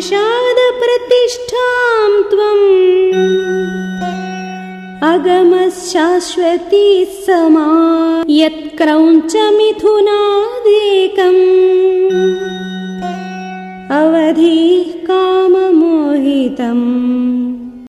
निषादप्रतिष्ठां त्वम्। अगमशाश्वती समा। यत्क्रौञ्च मिथुनादेकम्। अवधिः काममोहितम्।